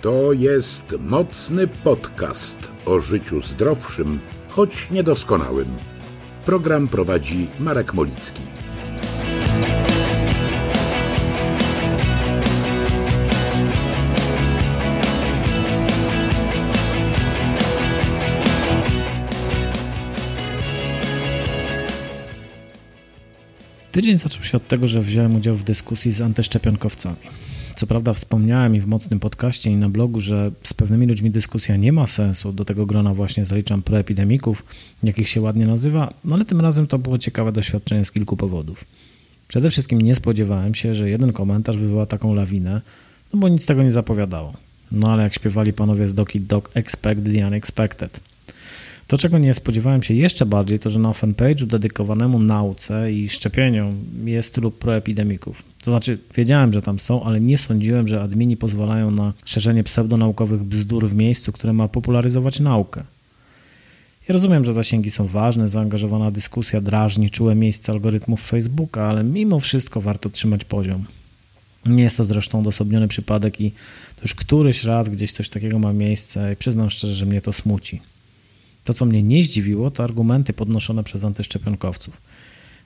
To jest mocny podcast o życiu zdrowszym, choć niedoskonałym. Program prowadzi Marek Molicki. Tydzień zaczął się od tego, że wziąłem udział w dyskusji z antyszczepionkowcami. Co prawda wspomniałem i w mocnym podcaście i na blogu, że z pewnymi ludźmi dyskusja nie ma sensu, do tego grona właśnie zaliczam proepidemików, jakich się ładnie nazywa, no ale tym razem to było ciekawe doświadczenie z kilku powodów. Przede wszystkim nie spodziewałem się, że jeden komentarz wywoła taką lawinę, no bo nic tego nie zapowiadało. No ale jak śpiewali panowie z Doki Dog, expect the unexpected. To, czego nie spodziewałem się jeszcze bardziej, to że na fanpage'u dedykowanemu nauce i szczepieniom jest tylu proepidemików. To znaczy, wiedziałem, że tam są, ale nie sądziłem, że admini pozwalają na szerzenie pseudonaukowych bzdur w miejscu, które ma popularyzować naukę. Ja rozumiem, że zasięgi są ważne, zaangażowana dyskusja drażni czułe miejsce algorytmów Facebooka, ale mimo wszystko warto trzymać poziom. Nie jest to zresztą odosobniony przypadek i to już któryś raz gdzieś coś takiego ma miejsce i przyznam szczerze, że mnie to smuci. To, co mnie nie zdziwiło, to argumenty podnoszone przez antyszczepionkowców.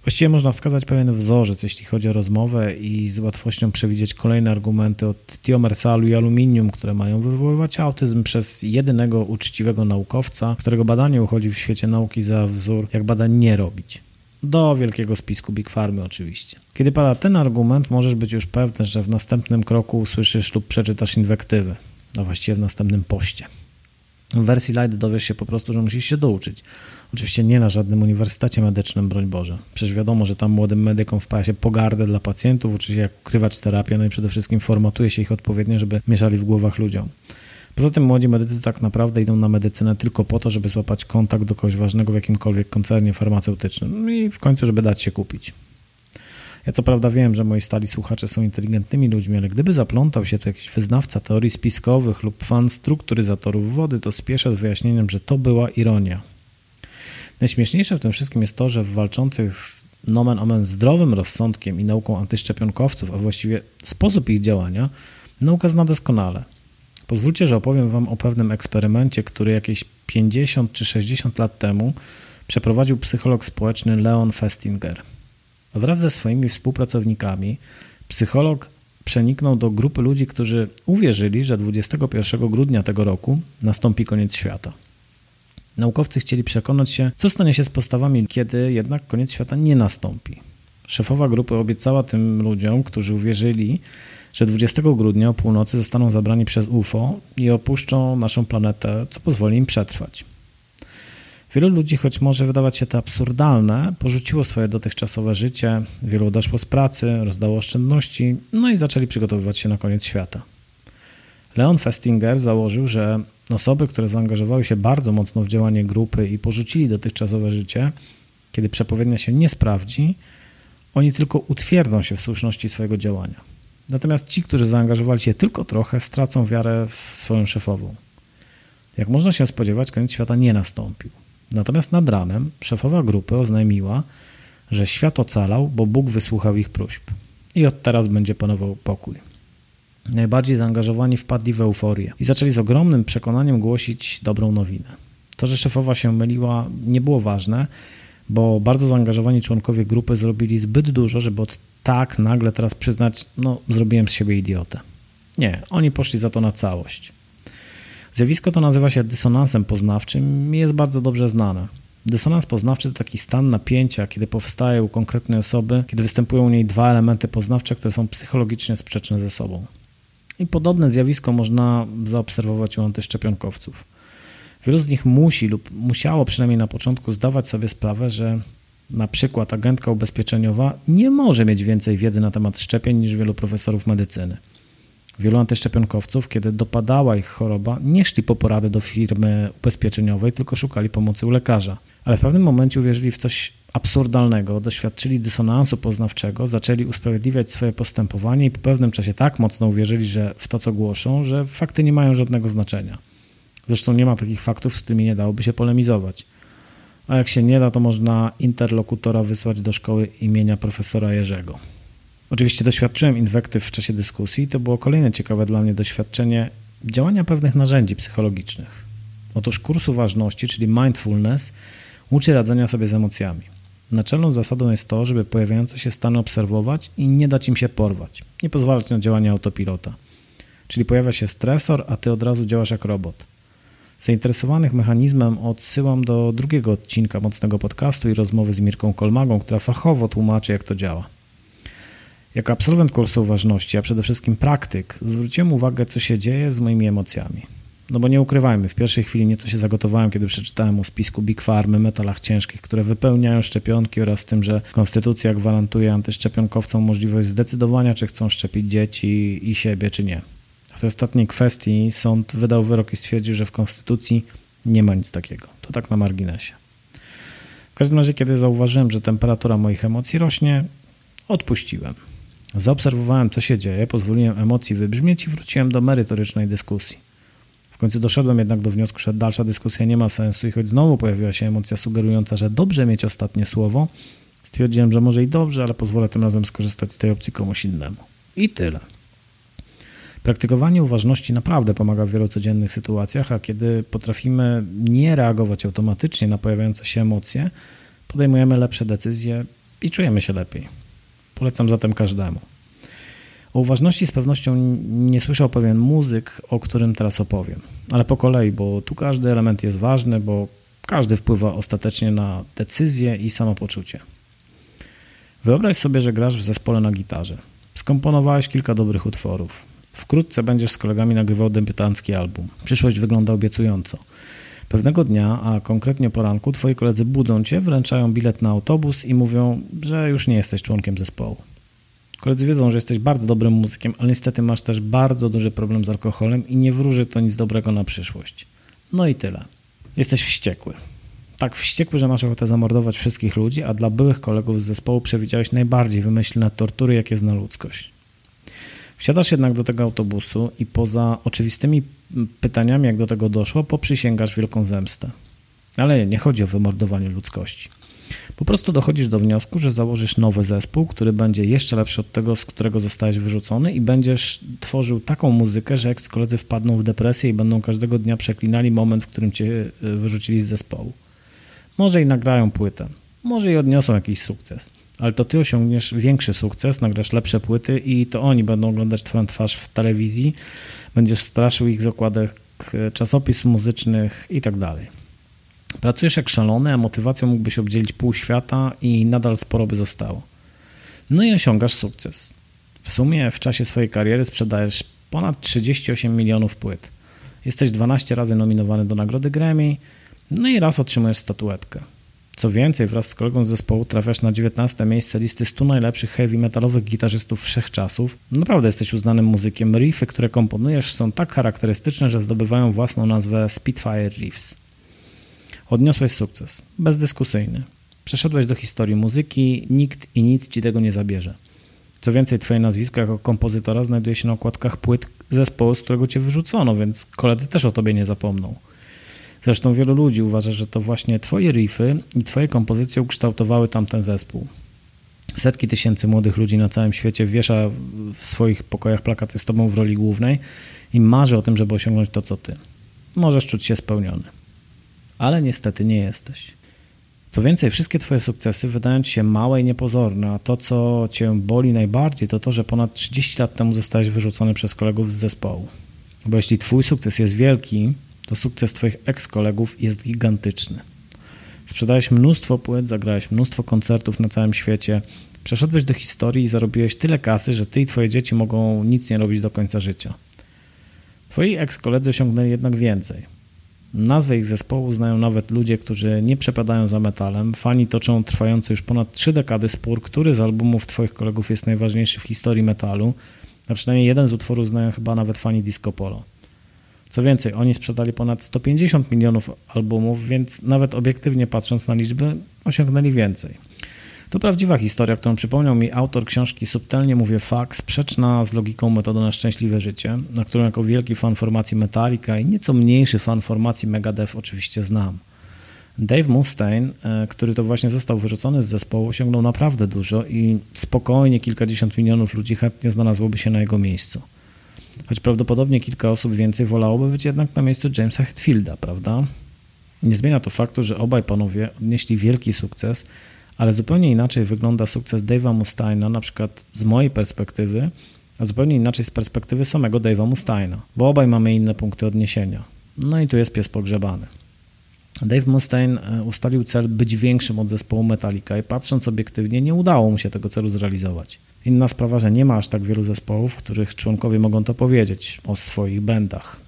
Właściwie można wskazać pewien wzorzec, jeśli chodzi o rozmowę i z łatwością przewidzieć kolejne argumenty od tiomersalu i aluminium, które mają wywoływać autyzm przez jedynego uczciwego naukowca, którego badanie uchodzi w świecie nauki za wzór, jak badań nie robić. Do wielkiego spisku Big Farmy oczywiście. Kiedy pada ten argument, możesz być już pewny, że w następnym kroku usłyszysz lub przeczytasz inwektywy, a właściwie w następnym poście. W wersji light dowiesz się po prostu, że musisz się douczyć. Oczywiście nie na żadnym uniwersytecie medycznym, broń Boże. Przecież wiadomo, że tam młodym medykom wpaja się pogardę dla pacjentów, uczy się jak ukrywać terapię, no i przede wszystkim formatuje się ich odpowiednio, żeby mieszali w głowach ludziom. Poza tym młodzi medycy tak naprawdę idą na medycynę tylko po to, żeby złapać kontakt do kogoś ważnego w jakimkolwiek koncernie farmaceutycznym i w końcu, żeby dać się kupić. Ja co prawda wiem, że moi stali słuchacze są inteligentnymi ludźmi, ale gdyby zaplątał się tu jakiś wyznawca teorii spiskowych lub fan strukturyzatorów wody, to spieszę z wyjaśnieniem, że to była ironia. Najśmieszniejsze w tym wszystkim jest to, że w walczących z nomen omen zdrowym rozsądkiem i nauką antyszczepionkowców, a właściwie sposób ich działania, nauka zna doskonale. Pozwólcie, że opowiem Wam o pewnym eksperymencie, który jakieś 50 czy 60 lat temu przeprowadził psycholog społeczny Leon Festinger – Wraz ze swoimi współpracownikami psycholog przeniknął do grupy ludzi, którzy uwierzyli, że 21 grudnia tego roku nastąpi koniec świata. Naukowcy chcieli przekonać się, co stanie się z postawami, kiedy jednak koniec świata nie nastąpi. Szefowa grupy obiecała tym ludziom, którzy uwierzyli, że 20 grudnia o północy zostaną zabrani przez UFO i opuszczą naszą planetę, co pozwoli im przetrwać. Wielu ludzi, choć może wydawać się to absurdalne, porzuciło swoje dotychczasowe życie, wielu odeszło z pracy, rozdało oszczędności, no i zaczęli przygotowywać się na koniec świata. Leon Festinger założył, że osoby, które zaangażowały się bardzo mocno w działanie grupy i porzucili dotychczasowe życie, kiedy przepowiednia się nie sprawdzi, oni tylko utwierdzą się w słuszności swojego działania. Natomiast ci, którzy zaangażowali się tylko trochę, stracą wiarę w swoją szefową. Jak można się spodziewać, koniec świata nie nastąpił. Natomiast nad ranem szefowa grupy oznajmiła, że świat ocalał, bo Bóg wysłuchał ich próśb. I od teraz będzie panował pokój. Najbardziej zaangażowani wpadli w euforię i zaczęli z ogromnym przekonaniem głosić dobrą nowinę. To, że szefowa się myliła, nie było ważne, bo bardzo zaangażowani członkowie grupy zrobili zbyt dużo, żeby od tak nagle teraz przyznać, no zrobiłem z siebie idiotę. Nie, oni poszli za to na całość. Zjawisko to nazywa się dysonansem poznawczym i jest bardzo dobrze znane. Dysonans poznawczy to taki stan napięcia, kiedy powstaje u konkretnej osoby, kiedy występują u niej dwa elementy poznawcze, które są psychologicznie sprzeczne ze sobą. I podobne zjawisko można zaobserwować u antyszczepionkowców. Wielu z nich musi lub musiało przynajmniej na początku zdawać sobie sprawę, że na przykład agentka ubezpieczeniowa nie może mieć więcej wiedzy na temat szczepień niż wielu profesorów medycyny. Wielu antyszczepionkowców, kiedy dopadała ich choroba, nie szli po poradę do firmy ubezpieczeniowej, tylko szukali pomocy u lekarza. Ale w pewnym momencie uwierzyli w coś absurdalnego, doświadczyli dysonansu poznawczego, zaczęli usprawiedliwiać swoje postępowanie i po pewnym czasie tak mocno uwierzyli że w to, co głoszą, że fakty nie mają żadnego znaczenia. Zresztą nie ma takich faktów, z którymi nie dałoby się polemizować. A jak się nie da, to można interlokutora wysłać do szkoły imienia profesora Jerzego. Oczywiście doświadczyłem inwektyw w czasie dyskusji. To było kolejne ciekawe dla mnie doświadczenie działania pewnych narzędzi psychologicznych. Otóż kurs uważności, czyli mindfulness, uczy radzenia sobie z emocjami. Naczelną zasadą jest to, żeby pojawiające się stany obserwować i nie dać im się porwać, nie pozwalać na działanie autopilota. Czyli pojawia się stresor, a ty od razu działasz jak robot. Zainteresowanych mechanizmem odsyłam do drugiego odcinka mocnego podcastu i rozmowy z Mirką Kolmagą, która fachowo tłumaczy, jak to działa. Jako absolwent kursu uważności, a przede wszystkim praktyk, zwróciłem uwagę, co się dzieje z moimi emocjami. No bo nie ukrywajmy, w pierwszej chwili nieco się zagotowałem, kiedy przeczytałem o spisku Big Farmy, metalach ciężkich, które wypełniają szczepionki oraz tym, że konstytucja gwarantuje antyszczepionkowcom możliwość zdecydowania, czy chcą szczepić dzieci i siebie, czy nie. W tej ostatniej kwestii sąd wydał wyrok i stwierdził, że w konstytucji nie ma nic takiego. To tak na marginesie. W każdym razie, kiedy zauważyłem, że temperatura moich emocji rośnie, odpuściłem. Zaobserwowałem, co się dzieje, pozwoliłem emocji wybrzmieć i wróciłem do merytorycznej dyskusji. W końcu doszedłem jednak do wniosku, że dalsza dyskusja nie ma sensu i choć znowu pojawiła się emocja sugerująca, że dobrze mieć ostatnie słowo, stwierdziłem, że może i dobrze, ale pozwolę tym razem skorzystać z tej opcji komuś innemu. I tyle. Praktykowanie uważności naprawdę pomaga w wielu codziennych sytuacjach, a kiedy potrafimy nie reagować automatycznie na pojawiające się emocje, podejmujemy lepsze decyzje i czujemy się lepiej. Polecam zatem każdemu. O uważności z pewnością nie słyszał pewien muzyk, o którym teraz opowiem, ale po kolei, bo tu każdy element jest ważny, bo każdy wpływa ostatecznie na decyzję i samopoczucie. Wyobraź sobie, że grasz w zespole na gitarze. Skomponowałeś kilka dobrych utworów. Wkrótce będziesz z kolegami nagrywał debiutancki album. Przyszłość wygląda obiecująco. Pewnego dnia, a konkretnie poranku, twoi koledzy budzą cię, wręczają bilet na autobus i mówią, że już nie jesteś członkiem zespołu. Koledzy wiedzą, że jesteś bardzo dobrym muzykiem, ale niestety masz też bardzo duży problem z alkoholem i nie wróży to nic dobrego na przyszłość. No i tyle. Jesteś wściekły. Tak wściekły, że masz ochotę zamordować wszystkich ludzi, a dla byłych kolegów z zespołu przewidziałeś najbardziej wymyślne tortury, jakie zna ludzkość. Wsiadasz jednak do tego autobusu i poza oczywistymi pytaniami, jak do tego doszło, poprzysięgasz wielką zemstę. Ale nie chodzi o wymordowanie ludzkości. Po prostu dochodzisz do wniosku, że założysz nowy zespół, który będzie jeszcze lepszy od tego, z którego zostałeś wyrzucony i będziesz tworzył taką muzykę, że z koledzy wpadną w depresję i będą każdego dnia przeklinali moment, w którym cię e, wyrzucili z zespołu. Może i nagrają płytę, może i odniosą jakiś sukces, ale to ty osiągniesz większy sukces, nagrasz lepsze płyty i to oni będą oglądać twoją twarz w telewizji, będziesz straszył ich z okładek e, czasopism muzycznych i tak dalej. Pracujesz jak szalony, a motywacją mógłbyś obdzielić pół świata i nadal sporo by zostało. No i osiągasz sukces. W sumie w czasie swojej kariery sprzedajesz ponad 38 milionów płyt. Jesteś 12 razy nominowany do nagrody Grammy, no i raz otrzymujesz statuetkę. Co więcej, wraz z kolegą z zespołu trafiasz na 19 miejsce listy 100 najlepszych heavy metalowych gitarzystów wszechczasów. Naprawdę jesteś uznanym muzykiem. Riffy, które komponujesz są tak charakterystyczne, że zdobywają własną nazwę Spitfire Riffs. Odniosłeś sukces, bezdyskusyjny. Przeszedłeś do historii muzyki, nikt i nic ci tego nie zabierze. Co więcej, twoje nazwisko jako kompozytora znajduje się na okładkach płyt zespołu, z którego cię wyrzucono, więc koledzy też o tobie nie zapomną. Zresztą wielu ludzi uważa, że to właśnie twoje riffy i twoje kompozycje ukształtowały tamten zespół. Setki tysięcy młodych ludzi na całym świecie wiesza w swoich pokojach plakaty z tobą w roli głównej i marzy o tym, żeby osiągnąć to, co ty. Możesz czuć się spełniony ale niestety nie jesteś. Co więcej, wszystkie Twoje sukcesy wydają Ci się małe i niepozorne, a to, co Cię boli najbardziej, to to, że ponad 30 lat temu zostałeś wyrzucony przez kolegów z zespołu. Bo jeśli Twój sukces jest wielki, to sukces Twoich ex-kolegów jest gigantyczny. Sprzedałeś mnóstwo płyt, zagrałeś mnóstwo koncertów na całym świecie, przeszedłeś do historii i zarobiłeś tyle kasy, że Ty i Twoje dzieci mogą nic nie robić do końca życia. Twoi ex-koledzy osiągnęli jednak więcej. Nazwę ich zespołu znają nawet ludzie, którzy nie przepadają za metalem. Fani toczą trwający już ponad trzy dekady spór, który z albumów Twoich kolegów jest najważniejszy w historii metalu, a przynajmniej jeden z utworów znają chyba nawet fani Disco Polo. Co więcej, oni sprzedali ponad 150 milionów albumów, więc nawet obiektywnie patrząc na liczby, osiągnęli więcej. To prawdziwa historia, którą przypomniał mi autor książki Subtelnie mówię fakt, sprzeczna z logiką metodą na szczęśliwe życie, na którą jako wielki fan formacji Metallica i nieco mniejszy fan formacji Megadeth oczywiście znam. Dave Mustaine, e, który to właśnie został wyrzucony z zespołu, osiągnął naprawdę dużo i spokojnie kilkadziesiąt milionów ludzi chętnie znalazłoby się na jego miejscu. Choć prawdopodobnie kilka osób więcej wolałoby być jednak na miejscu Jamesa Hetfielda, prawda? Nie zmienia to faktu, że obaj panowie odnieśli wielki sukces, ale zupełnie inaczej wygląda sukces Dave'a Mustaina, na przykład z mojej perspektywy, a zupełnie inaczej z perspektywy samego Dave'a Mustaina, bo obaj mamy inne punkty odniesienia. No i tu jest pies pogrzebany. Dave Mustaine e, ustalił cel być większym od zespołu Metallica i patrząc obiektywnie nie udało mu się tego celu zrealizować. Inna sprawa, że nie ma aż tak wielu zespołów, których członkowie mogą to powiedzieć o swoich bendach.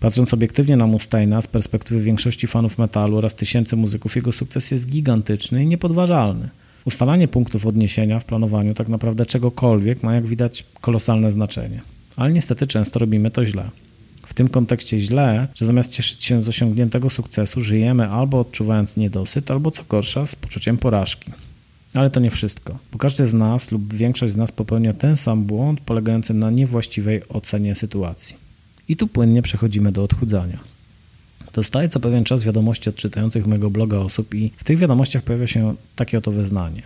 Patrząc obiektywnie na Mustaina z perspektywy większości fanów metalu oraz tysięcy muzyków, jego sukces jest gigantyczny i niepodważalny. Ustalanie punktów odniesienia w planowaniu tak naprawdę czegokolwiek ma, jak widać, kolosalne znaczenie. Ale niestety często robimy to źle. W tym kontekście źle, że zamiast cieszyć się z osiągniętego sukcesu, żyjemy albo odczuwając niedosyt, albo co gorsza, z poczuciem porażki. Ale to nie wszystko, bo każdy z nas lub większość z nas popełnia ten sam błąd polegający na niewłaściwej ocenie sytuacji. I tu płynnie przechodzimy do odchudzania. Dostaję co pewien czas wiadomości od czytających mojego bloga osób i w tych wiadomościach pojawia się takie oto wyznanie.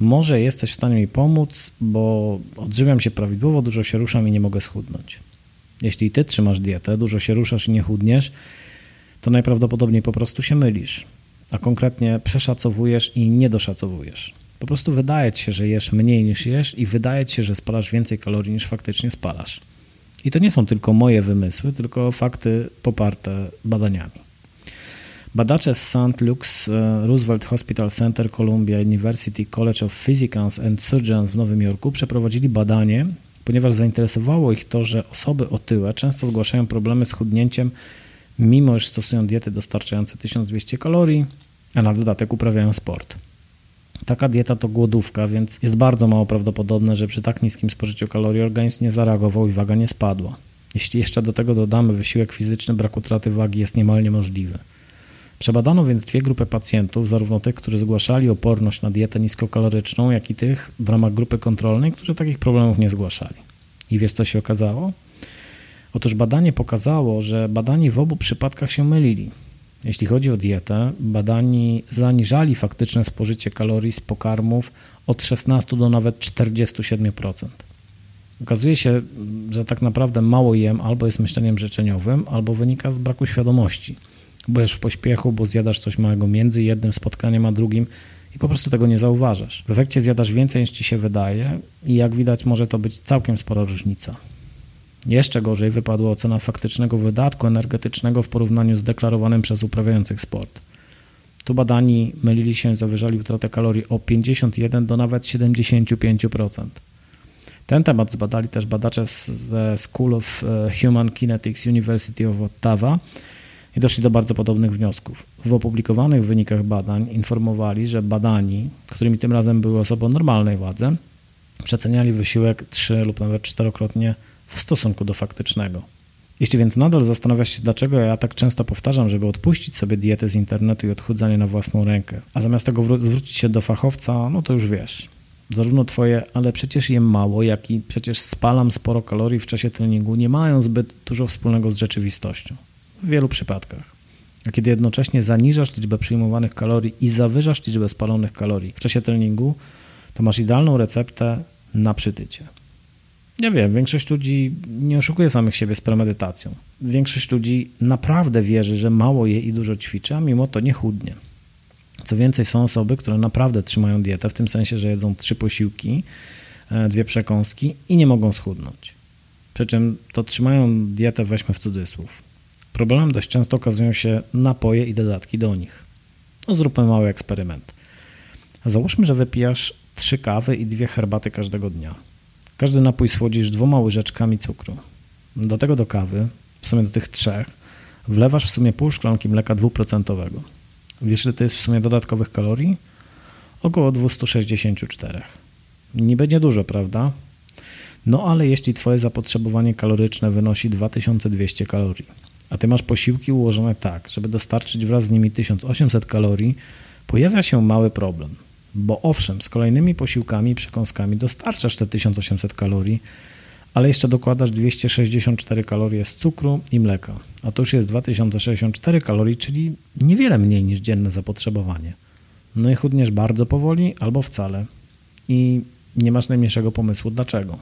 Może jesteś w stanie mi pomóc, bo odżywiam się prawidłowo, dużo się ruszam i nie mogę schudnąć. Jeśli ty trzymasz dietę, dużo się ruszasz i nie chudniesz, to najprawdopodobniej po prostu się mylisz, a konkretnie przeszacowujesz i niedoszacowujesz. Po prostu wydaje ci się, że jesz mniej niż jesz i wydaje ci się, że spalasz więcej kalorii niż faktycznie spalasz. I to nie są tylko moje wymysły, tylko fakty poparte badaniami. Badacze z St. Luke's e, Roosevelt Hospital Center Columbia University College of Physicians and Surgeons w Nowym Jorku przeprowadzili badanie, ponieważ zainteresowało ich to, że osoby otyłe często zgłaszają problemy z chudnięciem, mimo iż stosują diety dostarczające 1200 kalorii, a na dodatek uprawiają sport. Taka dieta to głodówka, więc jest bardzo mało prawdopodobne, że przy tak niskim spożyciu kalorii organizm nie zareagował i waga nie spadła. Jeśli jeszcze do tego dodamy wysiłek fizyczny, brak utraty wagi jest niemal niemożliwy. Przebadano więc dwie grupy pacjentów, zarówno tych, którzy zgłaszali oporność na dietę niskokaloryczną, jak i tych w ramach grupy kontrolnej, którzy takich problemów nie zgłaszali. I wiesz, co się okazało? Otóż badanie pokazało, że badani w obu przypadkach się mylili. Jeśli chodzi o dietę, badani zaniżali faktyczne spożycie kalorii z pokarmów od 16 do nawet 47%. Okazuje się, że tak naprawdę mało jem albo jest myśleniem życzeniowym, albo wynika z braku świadomości. Byłeś w pośpiechu, bo zjadasz coś małego między jednym spotkaniem a drugim i po prostu tego nie zauważasz. W efekcie zjadasz więcej niż ci się wydaje i jak widać może to być całkiem spora różnica. Jeszcze gorzej wypadła ocena faktycznego wydatku energetycznego w porównaniu z deklarowanym przez uprawiających sport. Tu badani mylili się, zawyżali utratę kalorii o 51 do nawet 75%. Ten temat zbadali też badacze ze School of e, Human Kinetics University of Ottawa i doszli do bardzo podobnych wniosków. W opublikowanych wynikach badań informowali, że badani, którymi tym razem były osoby o normalnej wadze, przeceniali wysiłek 3 lub nawet czterokrotnie w stosunku do faktycznego. Jeśli więc nadal zastanawiasz się, dlaczego ja tak często powtarzam, żeby odpuścić sobie dietę z internetu i odchudzanie na własną rękę, a zamiast tego zwrócić się do fachowca, no to już wiesz. Zarówno twoje, ale przecież jem mało, jak i przecież spalam sporo kalorii w czasie treningu, nie mają zbyt dużo wspólnego z rzeczywistością. W wielu przypadkach. A kiedy jednocześnie zaniżasz liczbę przyjmowanych kalorii i zawyżasz liczbę spalonych kalorii w czasie treningu, to masz idealną receptę na przytycie. Ja wiem, większość ludzi nie oszukuje samych siebie z premedytacją. Większość ludzi naprawdę wierzy, że mało je i dużo ćwiczy, a mimo to nie chudnie. Co więcej, są osoby, które naprawdę trzymają dietę, w tym sensie, że jedzą trzy posiłki, e, dwie przekąski i nie mogą schudnąć. Przy czym to trzymają dietę, weźmy w cudzysłów. Problemem dość często okazują się napoje i dodatki do nich. No, zróbmy mały eksperyment. Załóżmy, że wypijasz trzy kawy i dwie herbaty każdego dnia. Każdy napój słodzisz dwoma łyżeczkami cukru. Do tego do kawy, w sumie do tych trzech, wlewasz w sumie pół szklanki mleka dwuprocentowego. Wiesz, ile to jest w sumie dodatkowych kalorii? Około 264. Nie będzie dużo, prawda? No ale jeśli twoje zapotrzebowanie kaloryczne wynosi 2200 kalorii, a ty masz posiłki ułożone tak, żeby dostarczyć wraz z nimi 1800 kalorii, pojawia się mały problem – bo owszem, z kolejnymi posiłkami i przekąskami dostarczasz te 1800 kalorii, ale jeszcze dokładasz 264 kalorie z cukru i mleka, a to już jest 2064 kalorii, czyli niewiele mniej niż dzienne zapotrzebowanie. No i chudniesz bardzo powoli albo wcale i nie masz najmniejszego pomysłu dlaczego.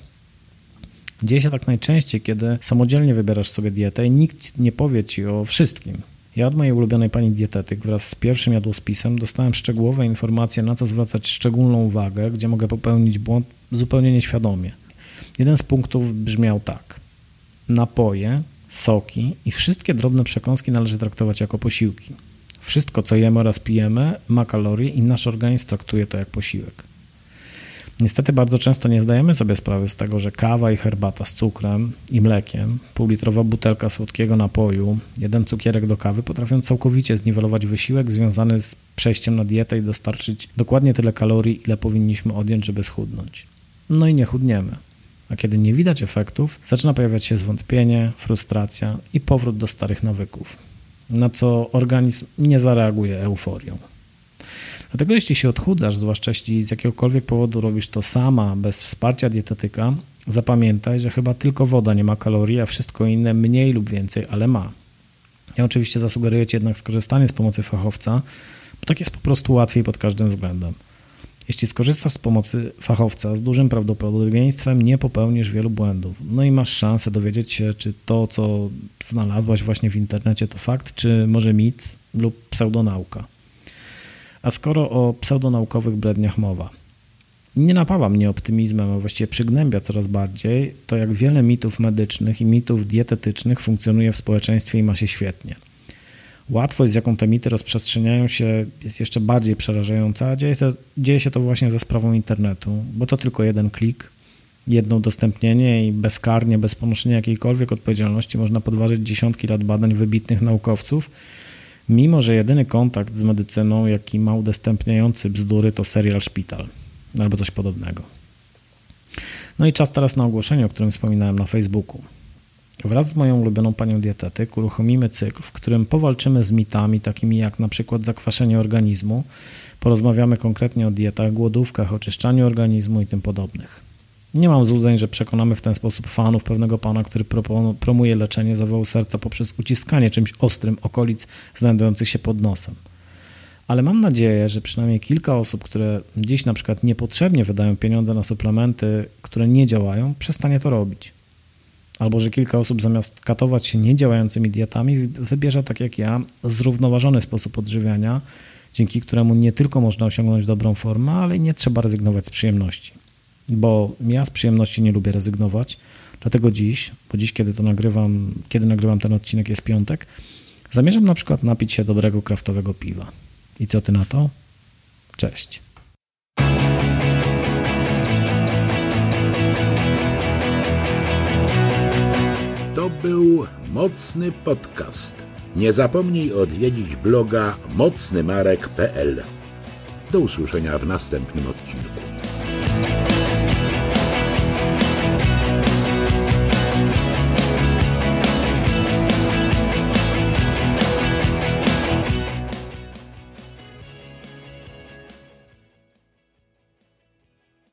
Dzieje się tak najczęściej, kiedy samodzielnie wybierasz sobie dietę i nikt nie powie ci o wszystkim. Ja od mojej ulubionej pani dietetyk wraz z pierwszym jadłospisem dostałem szczegółowe informacje, na co zwracać szczególną uwagę, gdzie mogę popełnić błąd zupełnie nieświadomie. Jeden z punktów brzmiał tak. Napoje, soki i wszystkie drobne przekąski należy traktować jako posiłki. Wszystko, co jemy oraz pijemy, ma kalorie i nasz organizm traktuje to jak posiłek. Niestety bardzo często nie zdajemy sobie sprawy z tego, że kawa i herbata z cukrem i mlekiem, półlitrowa butelka słodkiego napoju, jeden cukierek do kawy potrafią całkowicie zniwelować wysiłek związany z przejściem na dietę i dostarczyć dokładnie tyle kalorii, ile powinniśmy odjąć, żeby schudnąć. No i nie chudniemy. A kiedy nie widać efektów, zaczyna pojawiać się zwątpienie, frustracja i powrót do starych nawyków, na co organizm nie zareaguje euforią. Dlatego jeśli się odchudzasz, zwłaszcza jeśli z jakiegokolwiek powodu robisz to sama, bez wsparcia dietetyka, zapamiętaj, że chyba tylko woda nie ma kalorii, a wszystko inne mniej lub więcej, ale ma. Ja oczywiście zasugeruję Ci jednak skorzystanie z pomocy fachowca, bo tak jest po prostu łatwiej pod każdym względem. Jeśli skorzystasz z pomocy fachowca, z dużym prawdopodobieństwem nie popełnisz wielu błędów. No i masz szansę dowiedzieć się, czy to, co znalazłaś właśnie w internecie, to fakt, czy może mit lub pseudonauka. A skoro o pseudonaukowych bredniach mowa, nie napawa mnie optymizmem, a właściwie przygnębia coraz bardziej to, jak wiele mitów medycznych i mitów dietetycznych funkcjonuje w społeczeństwie i ma się świetnie. Łatwość, z jaką te mity rozprzestrzeniają się, jest jeszcze bardziej przerażająca, a dzieje się, dzieje się to właśnie za sprawą internetu, bo to tylko jeden klik, jedno udostępnienie i bezkarnie, bez ponoszenia jakiejkolwiek odpowiedzialności można podważyć dziesiątki lat badań wybitnych naukowców, mimo że jedyny kontakt z medycyną, jaki ma udostępniający bzdury, to serial Szpital albo coś podobnego. No i czas teraz na ogłoszenie, o którym wspominałem na Facebooku. Wraz z moją ulubioną panią dietetyk uruchomimy cykl, w którym powalczymy z mitami takimi jak na przykład zakwaszenie organizmu, porozmawiamy konkretnie o dietach, głodówkach, oczyszczaniu organizmu i tym podobnych. Nie mam złudzeń, że przekonamy w ten sposób fanów pewnego pana, który promuje leczenie zawału serca poprzez uciskanie czymś ostrym okolic znajdujących się pod nosem. Ale mam nadzieję, że przynajmniej kilka osób, które dziś na przykład niepotrzebnie wydają pieniądze na suplementy, które nie działają, przestanie to robić. Albo że kilka osób zamiast katować się niedziałającymi dietami, wybierze tak jak ja zrównoważony sposób odżywiania, dzięki któremu nie tylko można osiągnąć dobrą formę, ale i nie trzeba rezygnować z przyjemności bo ja z przyjemności nie lubię rezygnować. Dlatego dziś, bo dziś, kiedy to nagrywam, kiedy nagrywam ten odcinek, jest piątek, zamierzam na przykład napić się dobrego kraftowego piwa. I co ty na to? Cześć. To był mocny podcast. Nie zapomnij odwiedzić bloga mocnymarek.pl. Do usłyszenia w następnym odcinku.